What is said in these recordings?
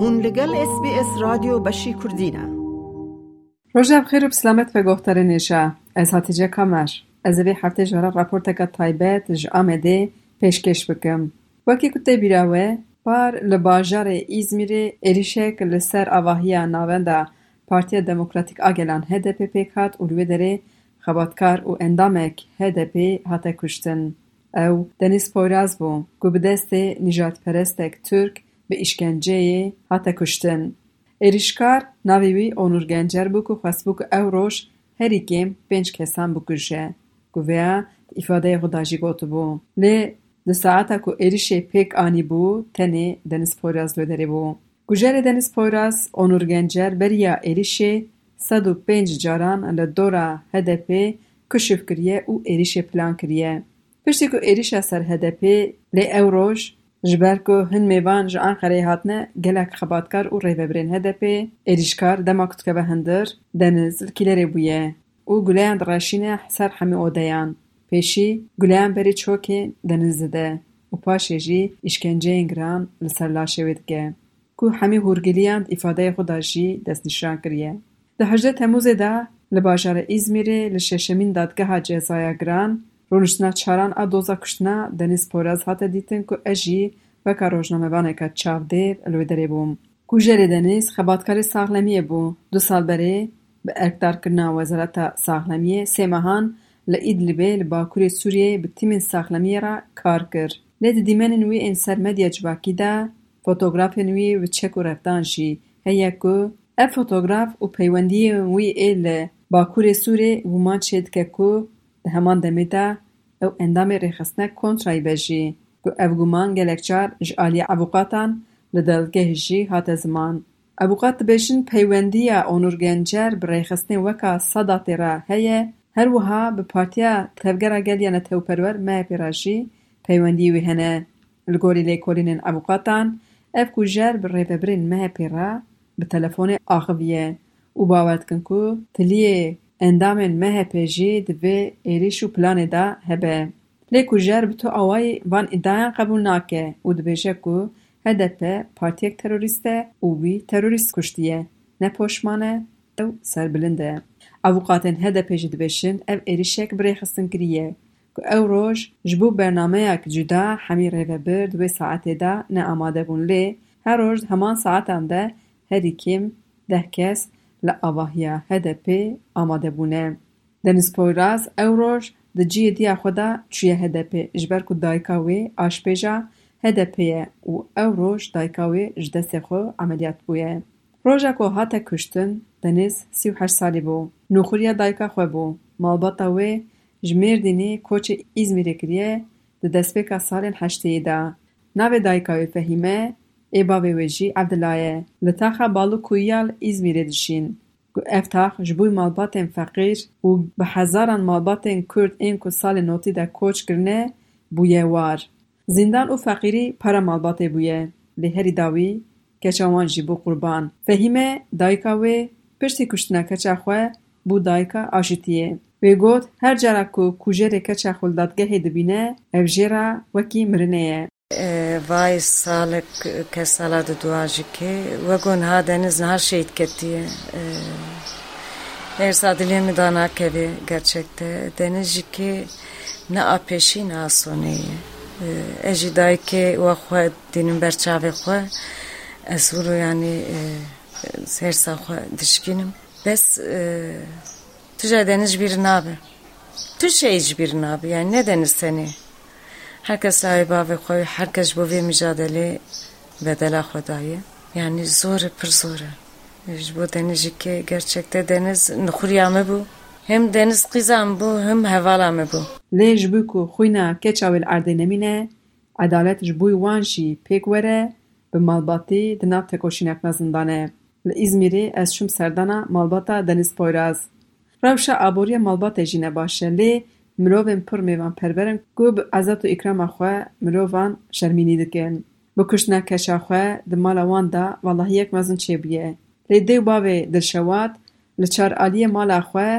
هون لگل اس بی اس رادیو بشی کردینه. روژه بخیر و بسلامت و گفتار نیشه از حتیجه کامر. از وی هفته جارا راپورت که تایبت ج آمده پیشکش بکم. وکی کتی بیراوه پار لباجار ایزمیر ایریشک لسر آواهی ناونده پارتی دموکراتیک آگلان هدپ پیکات و روی داره خباتکار و اندامک هدپ هاته کشتن. او دنیس پویراز بو. که به دست نجات پرستک ترک به işkenceyê hate kuştin. Êrişkar navê wî Onur Gencer bû ku xwest bû ku ew roj herî kêm pênc kesan bikuje. Ku vêya di îfadeyê xwe de jî gotibû. Lê di saeta ku êrişê pêk anîbû tenê Deniz Poyraz li derê bû. Kujerê Deniz Poyraz Onur Gencer beriya êrişê sed û pênc caran li dora HDP kuşif kiriye û êrişê plan kiriye. Piştî ku êrişa ser HDP lê ew roj جبر کو هن میوان جو آن خری هاتنه گلک خباتکار او ری ببرین هدپی ایریشکار دمکت که بهندر دنز الکیلری بویه او گلیان درشینه حسر همی او دیان پیشی گلیان بری چوکی دنز ده او پاشی جی اشکنجه انگران لسر لاشوید گه کو همی هورگلیان افاده خدا جی دست نشان کریه ده هجده تموز ده لباجار ازمیره لششمین دادگه ها جزایا گران Rûniştina çaran a doza kuştina Deniz Poyraz hate dîtin ku ez jî weka rojnamevaneka çavdêr li wê derê bûm. Kujerê Deniz xebatkarê saxlemiyê bû. Du sal berê bi erkdarkirina Wezareta Saxlemiyê sê mehan li Îdlibê li Bakurê Sûriyeyê bi tîmên saxlemiyê re kar kir. Lê di dîmenên wî ên ser medya civakî de fotografên wî bi çek û revdan jî heye ku ev fotograf û peywendiyên wî ê li Bakurê Sûrê wiman çê dike ku Di heman demê de ew endamê rêxistnek kontrayî bejî ku ev guman gelek car ji aliyê evokatan li delgehê jî hate ziman. Evokat dibêjin peywendiya Onur Gencer bi rêxistinê weka Sadatê re heye her wiha bi Partiya Tevgera Geliya Netewperwer MHP re jî peywendiyê wê hene. Li gorî lêkolînên evokatan ev kujer bi rêvebirên MHP re bi telefonê axiviye û bawer dikin ku tiliyê اندامن مه پیجی و پلانه دا هبه. لیکو جرب تو آوای وان ادایان قبول ناکه و دبیشه که هدف پارتیک تروریسته و بی تروریست کشتیه. نه پشمانه دو سر بلنده. اوقاتن هده پیجی دبیشن بری خستن کریه. که او جبو برنامه یک جدا و ریوه بر دوی دا نه آماده بون لی هر روش همان ساعتان ده هدی ده کس لا ابو هيا آماده بي اما دبونه اوروش، فوراز اوروج دي جي دي خودا چيه هدي بي اجبر كو او اوروش دایکاوی كاوي جدا سكو عمليه بويه روزا كو هاتا كشتن دنيس سيوهر ساليبو نوخريا داي كا خو بو. مالبتاوي جمر ديني كوچي ازم ركريا د دسبكا سالن 87 دا نو داي كا فهمه ê bavê wê jî Ebdila ye. Li taxa Balıkûyî li Îzmîrê dişîn. Ku ev tax ji bo malbatên feqîr û bi hezaran malbatên Kurd ên ku salê notî de koç kirine bûye war. Zindan û feqîrî pera malbatê bûye. Lê herî dawî keça wan jî bû qurban. Fehîme dayika wê piştî kuştina keça xwe bû dayika aşîtiyê. Wê got her cara ku kujerê keça xwe li dadgehê dibîne ev jê re wekî mirinê ye. Vay salek ke sala di duajî kê wegon ha deniz niha şehit ketiye. Her dilê min da nakeve gerçekte deniz jî kê ne a pêşî ne a sonê ye. Ez jî dayikê we xwe dînim ber çavê xwe ez hûro yanî hersa xwe dişkînim. Bes tu ji deniz ji bîr nabe. Tu şey ji bîr nabe yani ne deniz senê. Herkes sahip bavê xwe herkes bo vê mücadelê bedela xwe daye. Yani zor pir zor e. Ji bo gerçekte deniz nixuriya me bû. Hem deniz qîza me hem hevala me bû. Lê ji bo ku xwîna keça wê li erdê nemîne, edalet ji bo wan jî pêk were bi malbatî di nav e. Li Îzmîrê ez çûm serdana malbata Deniz Poyraz. Rewşa aboriya malbatê jî ne baş مروان پر مې وان پر برن ګوب اکرام اخوې مروان شرمینی د کین وکشنه کچا خو د مالاواندا والله یک وزن چبیه له دیو بابه د شوات له چار عالیه مالا خوې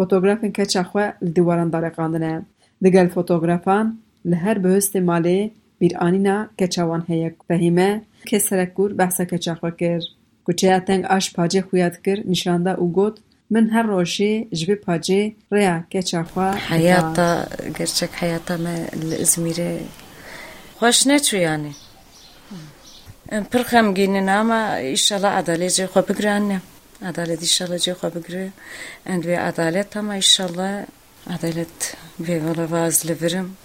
فوتوګراف کچا خو له دیوارن طریقه ننم د ګال فوتوګرافان له هر به استعماله بیر انینا کچا وان هيک پههمه کثرک کسرکور بحث کچا خو ګوچې ته آش پاجې خو یادګر نشانه او ګد من هر روشی جبه پاجه ریا کچاخوا حياتا gerçek حياتا ما الإزميري خوش نتو يعني پر خمگینن اما ایشالا عدالت جای خواه بگره انه عدالت ایشالا جای خواه بگره اند به عدالت اما ایشالا عدالت به والا واز لورم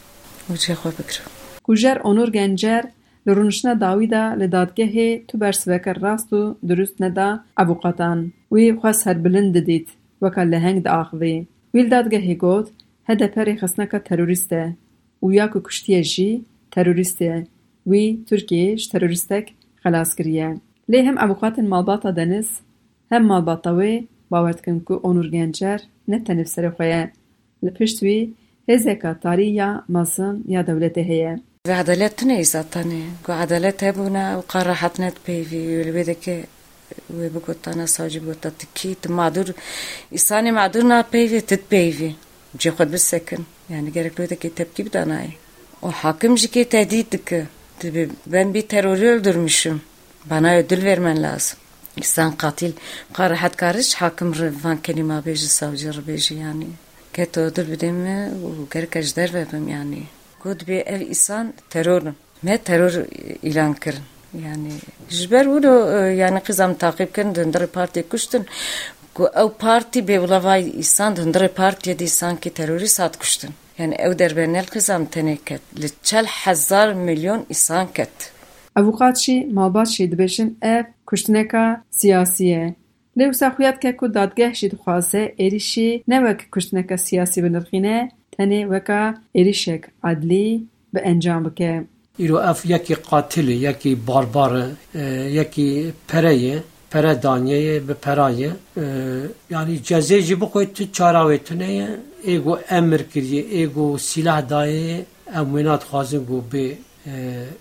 و جای خواه بگره کوژر اونور گنجر لرونشنا داویدا لدادگه تو برسوکر راست و درست ندا ابوقاتان وی خواست هر بلند دید وکا لهنگ دا آخوی ویل دادگه گوت هده پری خسنکا تروریسته و یا که کشتیه جی تروریسته وی ترکیش تروریستک خلاص کریه لی هم ابوقاتن مالباتا دنس هم مالباتا وی باور دکن که اونور گنجر نه تنف سر خویه لپشت وی هزکا تاری یا ماسن یا دولته هیه و قراحت نت پیوی ولی بده که و بگوتانا ساجی بگوتا تکی معدور ایسانی معدور نا پیوی تت پیوی جی خود بسکن yani gerekli de ki tepki bir danay. O hakim ki tehdit ki tabi ben bir terörü öldürmüşüm. Bana ödül vermen lazım. İnsan katil karahat karış hakim rıvan kelime beji savcı beji yani. Ket ödül bidim mi gerek ejder vebim yani. Gudbi el insan terörün. Me terör ilan kırın. Yani jiber ulo e, yani kızam takip kırın döndürü parti kuştun. Ku ev parti bevlavay insan döndürü partiye de insan ki terörist at kuştun. Yani ev derbenel kızam teneket. Li çel hazar milyon insan ket. Avukat şi malbat şi dibeşin ev kuştuneka siyasiye. Lewsa xuyat ke ku dadgeh şi dixwaze erişi ne wek kuştuneka siyasi binirxîne تنه وکا اریشک عدلی به انجام بکه. ایرو اف یکی قاتل یکی باربار یکی پره پره دانیه به پره یعنی جزه جی بکوی تو چاراوی تنه ایگو امر کریه ایگو سلاح دای امینات خوازن گو به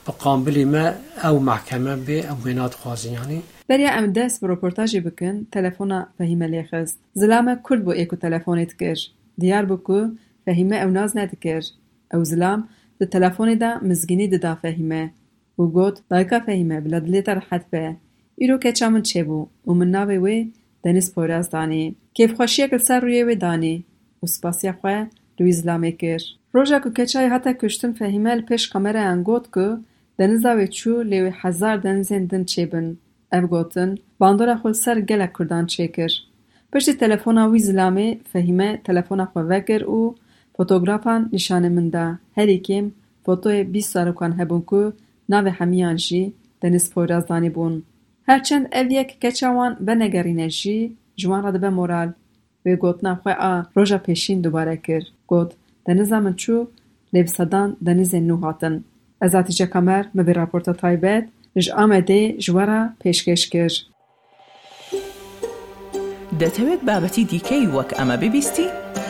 بقامبلی ما او محکمه به امینات خوازن یعنی. بریا ام دست برو پورتاجی بکن تلفونا فهیمه لیخز زلامه کل بو ایکو تلفونیت کر دیار بکو فهیمه او ناز ندکر او زلام ده تلفونی ده مزگینی ده ده فهیمه و گوت لایکا فهیمه بلا دلیتا چبو، به من چه بو و من ناوی وی دنیس پوراز دانی کیف خوشی اکل سر رویه وی دانی و سپاسی خواه روی زلامه کر روژا که کچای حتا کشتن فهیمه لپش کامره انگوت که دنیزا وی چو لیوی حزار دنیزین دن چه بن. او گوتن باندورا خود سر گل کردان چه کر پشتی تلفونا وی زلامه فهیمه تلفونا خواه وکر او فوتوگرافان نشانه منده هر یکم فوتو بیس سارو کن هبون که ناوه همیان جی بون. هرچند او یک کچاوان به جوان رده به و گوتنا خواه آ پیشین دوباره کر. گوت دنیزا من چو لیفسادان دنیز نو هاتن. از آتیجا کامر مبی راپورتا تایبید نج آمده جوارا پیشکش کر. دتوید بابتی دیکی وک اما ببیستی؟